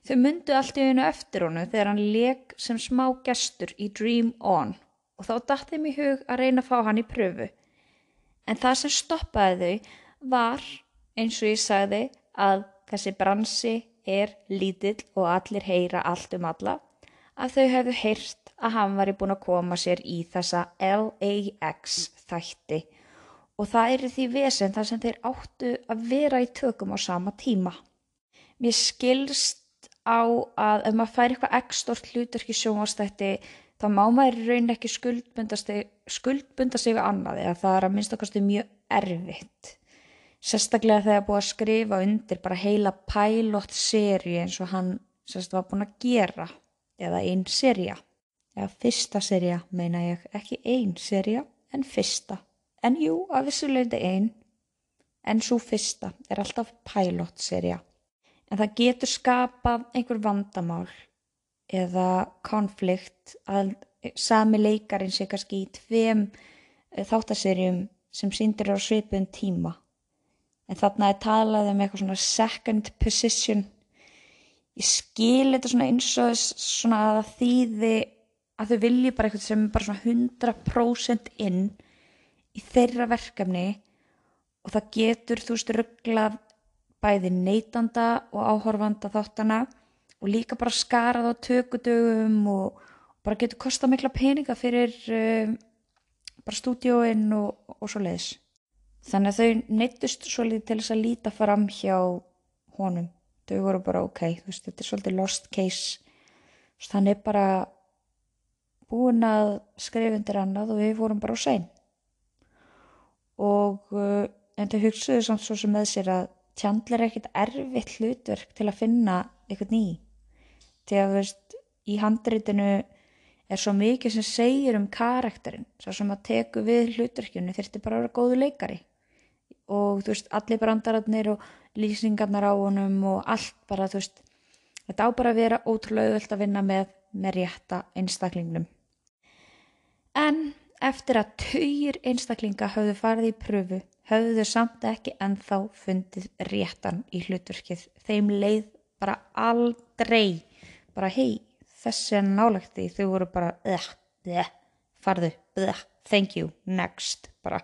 Þau myndu allt í einu eftir honu þegar hann leg sem smá gestur í Dream On og þá dætt þeim í hug að reyna að fá hann í pröfu. En það sem stoppaði þau var, eins og ég sagði, að þessi bransi er lítill og allir heyra allt um alla að þau hefðu heyrt að hann var í búin að koma sér í þessa LAX þætti og það eru því vesen þar sem þeir áttu að vera í tökum á sama tíma. Mér skilst á að ef maður fær eitthvað ekstort hluturki sjónvastætti þá má maður raun ekki skuldbunda sig við annað eða það er að minnst okkar mjög erfitt. Sérstaklega þegar búið að skrifa undir bara heila pilot seri eins og hann sérst var búin að gera eða einn seria. Eða fyrsta seria meina ég, ekki einn seria en fyrsta. En jú, að vissulegndi einn, en svo fyrsta er alltaf pilot seria. En það getur skapað einhver vandamál eða konflikt að sami leikarin sé kannski í tveim eh, þáttaserjum sem síndir á svipun tíma en þarna er talað um eitthvað svona second position. Ég skil þetta svona eins og svona að það þýði að þau vilji bara eitthvað sem er bara svona 100% inn í þeirra verkefni og það getur þú veist rugglað bæði neytanda og áhorfanda þáttana og líka bara skarað á tökudögum og bara getur kosta mikla peninga fyrir um, bara stúdíóinn og, og svo leiðis Þannig að þau neittust svolítið til þess að líta fram hjá honum. Þau voru bara ok, veist, þetta er svolítið lost case. Þannig er bara búin að skrifa undir annað og við vorum bara á sæn. Og uh, en þau hugsuðu samt svo sem með sér að tjandlar er ekkit erfitt hlutverk til að finna eitthvað ný. Þegar þú veist, í handreitinu er svo mikið sem segir um karakterinn. Svo sem að teku við hlutverkjunu þurfti bara að vera góðu leikari og þú veist, allir brandararnir og lýsingarnar á honum og allt bara, þú veist, þetta á bara að vera ótrúlega auðvöld að vinna með með rétta einstaklingnum. En eftir að töyir einstaklinga hafðu farið í pröfu, hafðu þau samt ekki ennþá fundið réttan í hlutverkið. Þeim leið bara aldrei, bara hei, þessi er nálagt því, þau voru bara, eða, eða, farðu, eða, thank you, next, bara.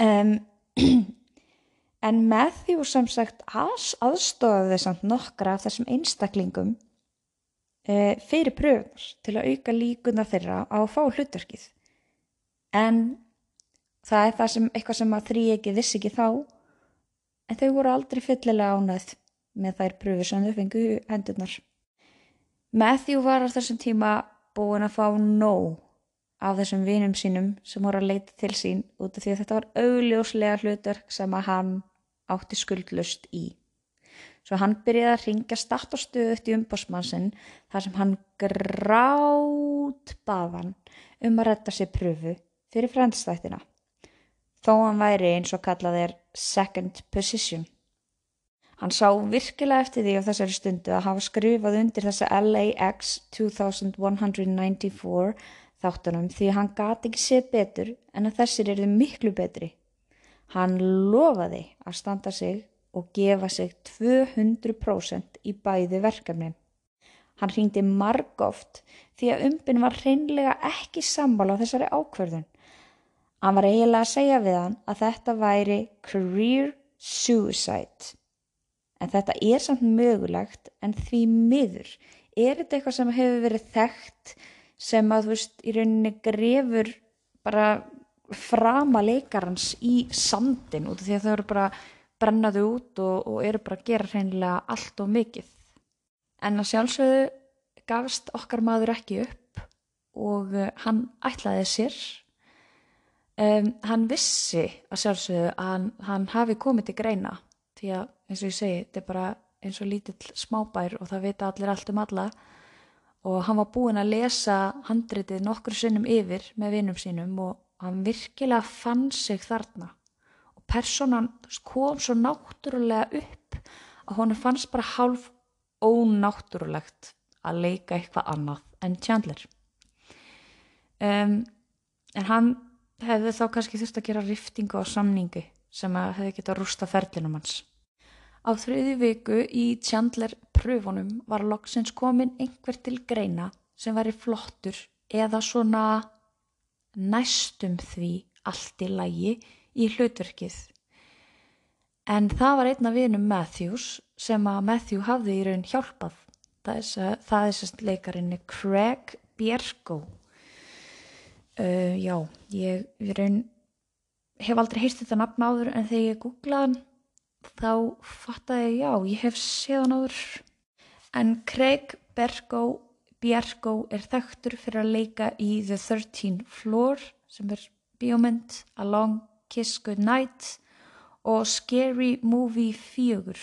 Um, en með því og sem sagt aðstofaði samt nokkra af þessum einstaklingum e, fyrir pröfunar til að auka líkuna þeirra á að fá hlutverkið. En það er það sem eitthvað sem að þrý ekki vissi ekki þá en þau voru aldrei fyllilega ánað með þær pröfur sem þau fengu hendurnar. Matthew var á þessum tíma búin að fá nóg af þessum vinum sínum sem voru að leita til sín út af því að þetta var augljóslega hlutverk sem að hann átti skuldlust í. Svo hann byrjaði að ringja statt og stöðut í umbásmannsinn þar sem hann grátt baðan um að retta sér pröfu fyrir frendstættina. Þó hann væri eins og kallað er second position. Hann sá virkilega eftir því á þessari stundu að hafa skrifað undir þessa LAX 2194 þáttunum því hann gati ekki séð betur en að þessir eru miklu betri. Hann lofaði að standa sig og gefa sig 200% í bæði verkefnin. Hann ringdi margóft því að umbyn var hreinlega ekki sammála á þessari ákverðun. Hann var eiginlega að segja við hann að þetta væri career suicide. En þetta er samt mögulegt en því miður er þetta eitthvað sem hefur verið þekkt sem að þú veist í rauninni grefur bara frama leikarans í sandin út af því að þau eru bara brennaðu út og, og eru bara að gera hreinlega allt og mikið. En að sjálfsögðu gafst okkar maður ekki upp og uh, hann ætlaði sér. Um, hann vissi að sjálfsögðu að hann, hann hafi komið til greina því að eins og ég segi þetta er bara eins og lítill smábær og það vita allir allt um alla og hann var búin að lesa handritið nokkur sinnum yfir með vinnum sínum og hann virkilega fann sig þarna. Personan kom svo náttúrulega upp að honum fannst bara hálf ónáttúrulegt að leika eitthvað annað en Chandler. Um, en hann hefði þá kannski þurft að gera riftingu á samningu sem að hefði getað rústa ferlinum hans á þriði viku í Chandler pröfunum var loksins komin einhver til greina sem væri flottur eða svona næstum því allt í lægi í hlutverkið. En það var einna vinum Matthews sem að Matthew hafði í raun hjálpað. Það er, sérst leikarinni Craig Bjergo. Uh, já, ég raun hef aldrei heyrst þetta nafn áður en þegar ég googlaðan þá fattaði ég já, ég hef séðan áður. En Craig Bjergo er þekktur fyrir að leika í The 13 Floor sem er bíómynd Along Kiss Goodnight og Scary Movie 4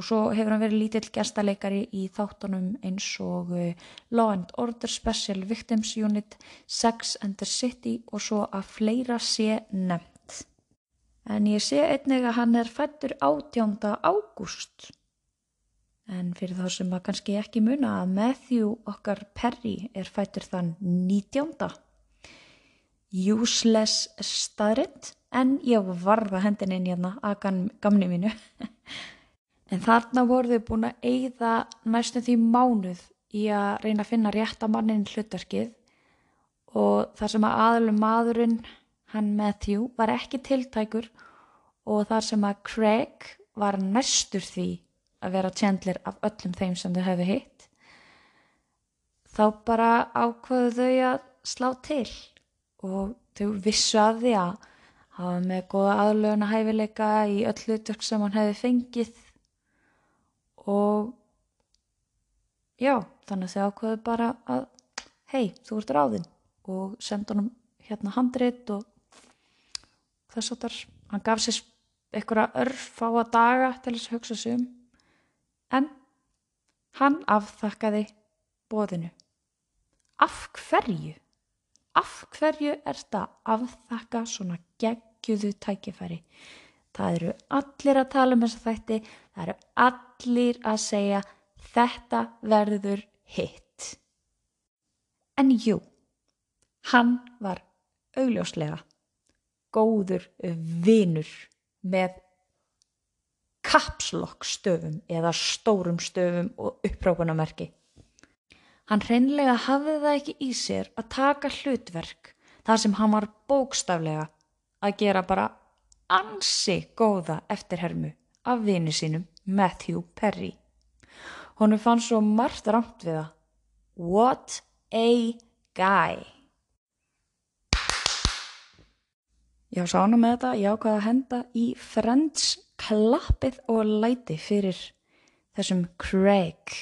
og svo hefur hann verið lítill gestaleikari í þáttunum eins og uh, Law and Order Special Victims Unit, Sex and the City og svo að fleira sé nefnt. En ég sé einnig að hann er fættur 18. ágúst. En fyrir þá sem að kannski ekki muna að Matthew okkar Perry er fættur þann 19 useless staðrind en ég varða hendin inn hérna að gamni mínu en þarna voru þau búin að eigða næstum því mánuð í að reyna að finna rétt að mannin hlutverkið og þar sem að aðlum maðurinn hann Matthew var ekki tiltækur og þar sem að Craig var næstur því að vera tjendlir af öllum þeim sem þau hefðu hitt þá bara ákvaðu þau að slá til og þau vissu að því að hafa með goða aðlöguna hæfileika í öll hlutverk sem hann hefði fengið og já, þannig að þau ákveðu bara að hei, þú ert ráðinn og senda honum hérna handrit og þess að þar hann gaf sér einhverja örf á að daga til þess að hugsa sig um en hann afþakkaði bóðinu af hverju? af hverju er þetta afþakka svona geggjuðu tækifæri? Það eru allir að tala um þessa þætti, það eru allir að segja þetta verður hitt. En jú, hann var augljóslega góður vinur með kapslokk stöfum eða stórum stöfum og upprápunamerki. Hann hreinlega hafði það ekki í sér að taka hlutverk þar sem hann var bókstaflega að gera bara ansi góða eftirhermu af vini sínum Matthew Perry. Honu fann svo margt ramt við það. What a guy! Ég á sána með þetta, ég ákvaði að henda í Friends klappið og læti fyrir þessum Craig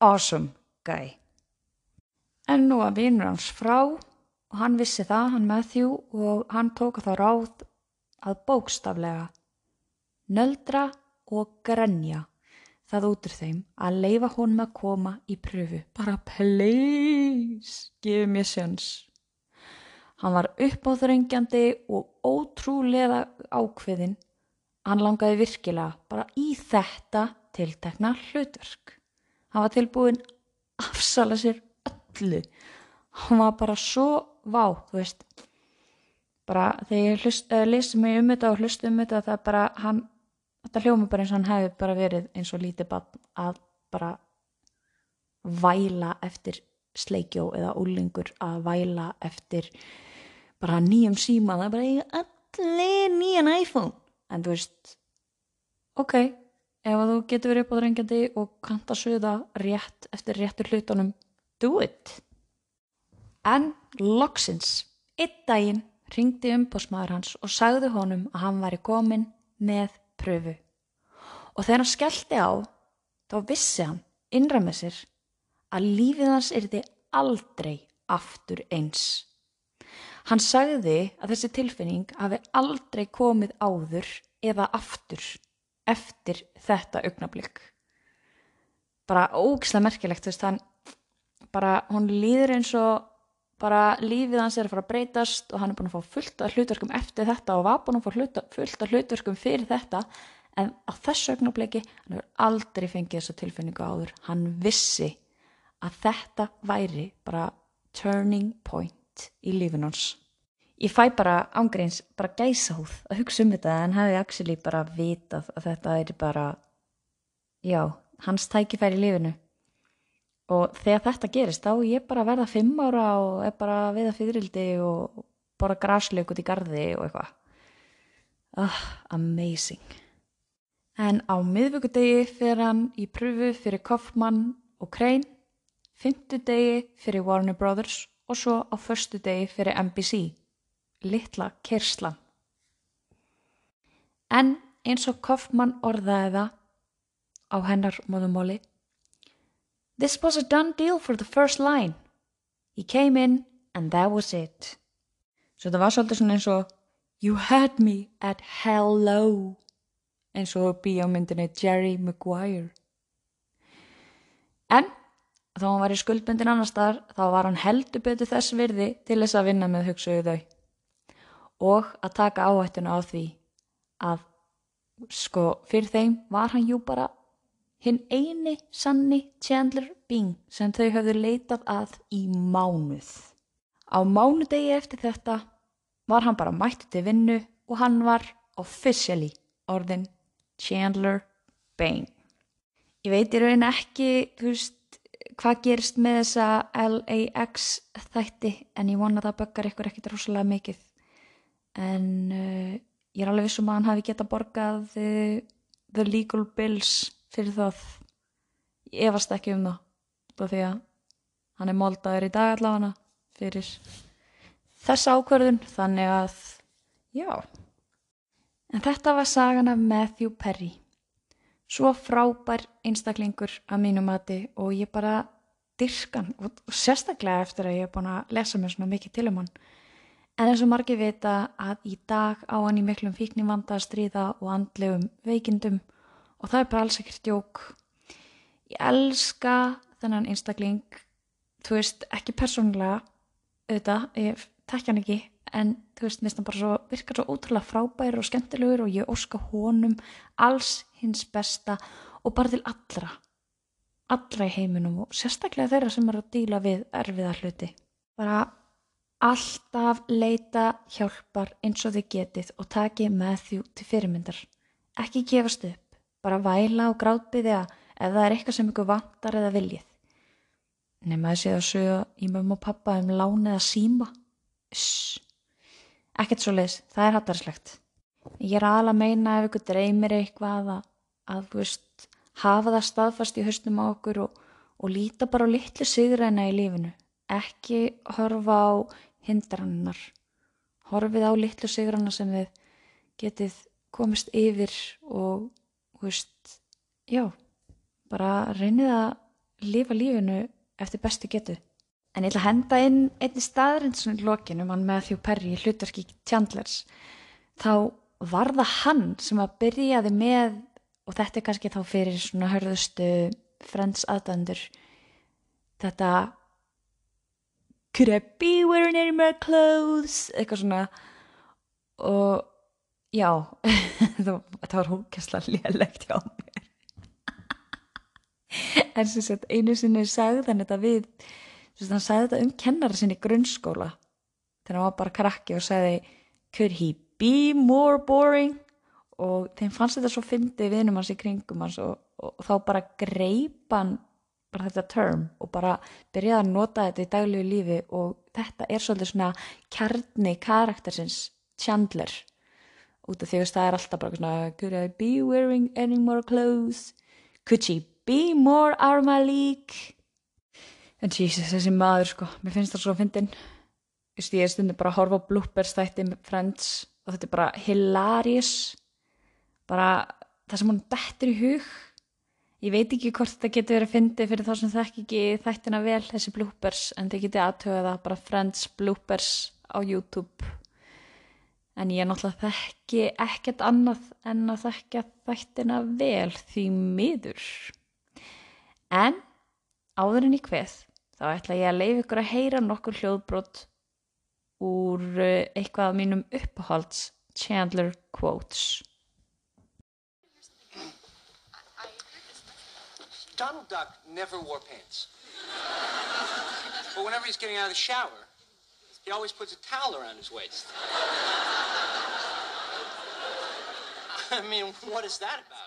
Awesome Guy. En nú að vinur hans frá og hann vissi það, hann Matthew, og hann tók þá ráð að bókstaflega nöldra og grenja það út úr þeim að leifa honum að koma í pröfu. Bara please, give me a chance. Hann var uppáþrengjandi og ótrúlega ákveðin. Hann langaði virkilega bara í þetta tiltekna hlutverk. Hann var tilbúin afsala sér öllu hann var bara svo vá þú veist bara þegar ég uh, lesi mig um þetta og hlustu um þetta það er bara hann þetta hljóma bara eins og hann hefði bara verið eins og lítið bann að bara væla eftir sleikjó eða úlingur að væla eftir bara nýjum síma. Það er bara allir nýjan iPhone. En þú veist ok, ef þú getur verið upp á drengjandi og kanta sögða rétt eftir réttur hlutunum do it. En loksins einn daginn ringdi umbósmaður hans og sagði honum að hann væri komin með pröfu. Og þegar hann skellti á þá vissi hann innra með sér að lífið hans yrði aldrei aftur eins Hann sagði að þessi tilfinning hafi aldrei komið áður eða aftur eftir þetta augnablík. Bara ógislega merkilegt, þú veist, hann bara, hún líður eins og bara lífið hans er að fara að breytast og hann er búin að fá fullt af hlutverkum eftir þetta og var búin að fá fullt af hlutverkum fyrir þetta en á þessu augnablíki hann hefur aldrei fengið þessu tilfinningu áður. Hann vissi að þetta væri bara turning point í lífin hans. Ég fæ bara ángreins, bara gæsa húð að hugsa um þetta en hefði actually bara vitað að þetta er bara, já, hans tækifæri í lífinu. Og þegar þetta gerist þá ég bara verða fimm ára og er bara viða fyririldi og bara græsleik út í gardi og eitthvað. Ah, amazing. En á miðvöggudegi fyrir hann í pröfu fyrir Kaufmann og Crane, fymtudegi fyrir Warner Brothers og svo á förstu degi fyrir NBC, litla kerslan. En eins og Kaufmann orðaði það á hennar móðumóli, This was a done deal for the first line. He came in and that was it. Svo það var svolítið svona eins og You had me at hello eins og bíómyndinni Jerry Maguire. En þá hann var í skuldbundin annar staðar þá var hann heldur betur þess virði til þess að vinna með hugsuðu þau og að taka áhættuna á því að sko fyrir þeim var hann jú bara hinn eini sanni Chandler Bing sem þau höfðu leitað að í mánuð. Á mánudegi eftir þetta var hann bara mættið til vinnu og hann var officially orðin Chandler Bing. Ég veit í raun ekki, þú veist, hvað gerist með þessa LAX þætti en ég vona að það böggar ykkur ekkert rosalega mikið. En uh, ég er alveg vissum að hann hafi geta borgað uh, the legal bills fyrir það. Ég efast ekki um það, þá því að hann er moldaður í dag allavega fyrir þessa ákverðun, þannig að, já. En þetta var sagan af Matthew Perry. Svo frábær einstaklingur að mínu mati og ég bara dyrkan og, og sérstaklega eftir að ég hef búin að lesa mér svona mikið til um hann. En eins og margir vita að í dag á hann í miklum fíknivanda að stríða og andlegum veikindum og það er bara alls ekkert djók. Ég elska þennan einstakling, þú veist, ekki persónulega auðvitað, ég tekja hann ekki en þú veist, mér finnst svo, virkar svo ótrúlega frábær og skemmtilegur og ég óska honum alls hins besta og bara til allra allra í heiminum og sérstaklega þeirra sem eru að díla við erfiða hluti. Bara alltaf leita hjálpar eins og þið getið og taki með þjú til fyrirmyndar. Ekki gefast upp, bara væla og gráðbyðja ef það er eitthvað sem ykkur vantar eða viljið. Nema þessi að sögja í mömmu og pappa um láni eða síma. Shhh ekkert svo leiðis, það er hattarslegt ég er alveg að meina ef ykkur dreymir eitthvað að, að veist, hafa það staðfast í höstum á okkur og, og líta bara á litlu sigræna í lífinu. Ekki horfa á hindrannar horfið á litlu sigræna sem þið getið komist yfir og veist, já bara reynið að lifa lífinu eftir bestu getu En ég ætla að henda inn einni staðrind svona í lokinu mann með Þjó Perri í hlutverki Chandlers. Þá var það hann sem að byrjaði með, og þetta er kannski þá fyrir svona hörðustu frends aðdandur, þetta Could I be wearing any more clothes? Eitthvað svona og já, það var hókesslega lélegt hjá mér. en sem sagt einu sinni þetta við Þess að hann sagði þetta um kennara sinni í grunnskóla. Þegar hann var bara krakki og sagði Could he be more boring? og þeim fannst þetta svo fyndið vinum hans í kringum hans og, og, og þá bara greipan bara þetta term og bara byrjaði að nota þetta í daglegu lífi og þetta er svolítið svona kjarni karaktersins Chandler. Út af því að það er alltaf bara svona could I be wearing any more clothes? Could she be more are my league en Jesus þessi maður sko mér finnst það svo að fyndin ég er stundin bara að horfa á bloopers þætti með Friends og þetta er bara hilarious. Bara það sem hún bettur í hug. Ég veit ekki hvort þetta getur verið að fyndi fyrir þá sem þekk ekki þættina vel þessi bloopers en þið getið aðtöða það bara Friends bloopers á YouTube. En ég er náttúrulega þekki ekkert annað en að þekka þættina vel því miður. En áður en í hveð þá ætla ég að leiða ykkur að heyra nokkur hljóðbrot úr eh, eitthvað af mínum uppáhalds Chandler quotes Donald Duck never wore pants. But whenever he's getting out of the shower, he always puts a towel around his waist. I mean, what is that about?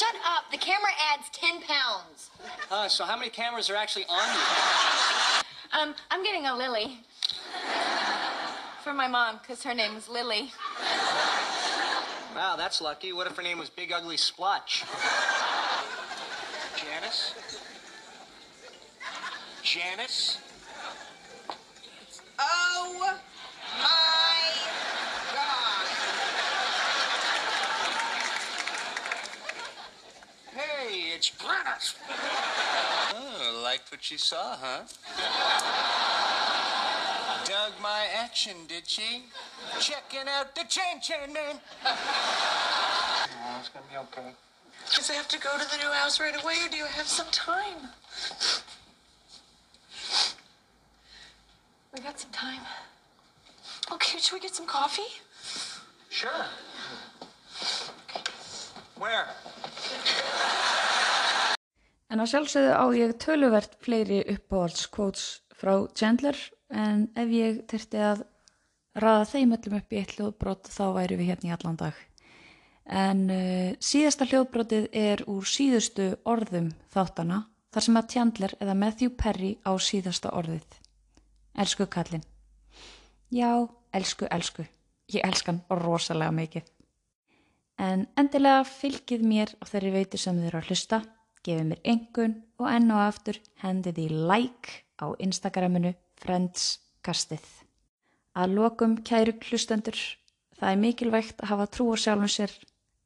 Shut up. The camera adds 10 pounds. Uh, so how many cameras are actually on you? Um, I'm getting a Lily. For my mom, because her name is Lily. Wow, that's lucky. What if her name was Big Ugly Splotch? Janice? Janice? Oh my God. Hey, it's Glennis. Oh, liked what she saw, huh? Dug my action, did she? Checking out the chain chain man. It's gonna be okay. Does I have to go to the new house right away or do you have some time? We got some time. Okay, should we get some coffee? Sure. Where? En að sjálfsögðu á ég töluvert fleiri uppáhaldskvóts frá Chandler en ef ég þurfti að raða þeim öllum upp í eitt hljóðbrot þá væri við hérna í allan dag. En uh, síðasta hljóðbrotið er úr síðustu orðum þáttana þar sem að Chandler eða Matthew Perry á síðasta orðið. Elsku kallinn. Já, elsku, elsku. Ég elskan rosalega mikið. En endilega fylgið mér á þeirri veitu sem þið eru að hlusta, gefið mér engun og enn og aftur hendið í like á Instagraminu Friendskastið. Að lokum kæru hlustendur, það er mikilvægt að hafa trú á sjálfum sér,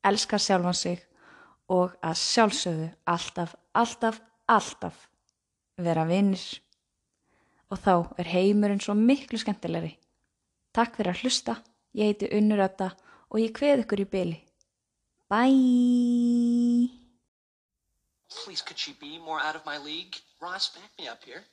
elska sjálfan sig og að sjálfsögðu alltaf, alltaf, alltaf vera vinnir. Og þá er heimurinn svo miklu skemmtilegri. Takk fyrir að hlusta, ég heiti Unnur Ötta og ég kveð ykkur í byli. Bye! Please, could she be more out of my league? Ross, back me up here.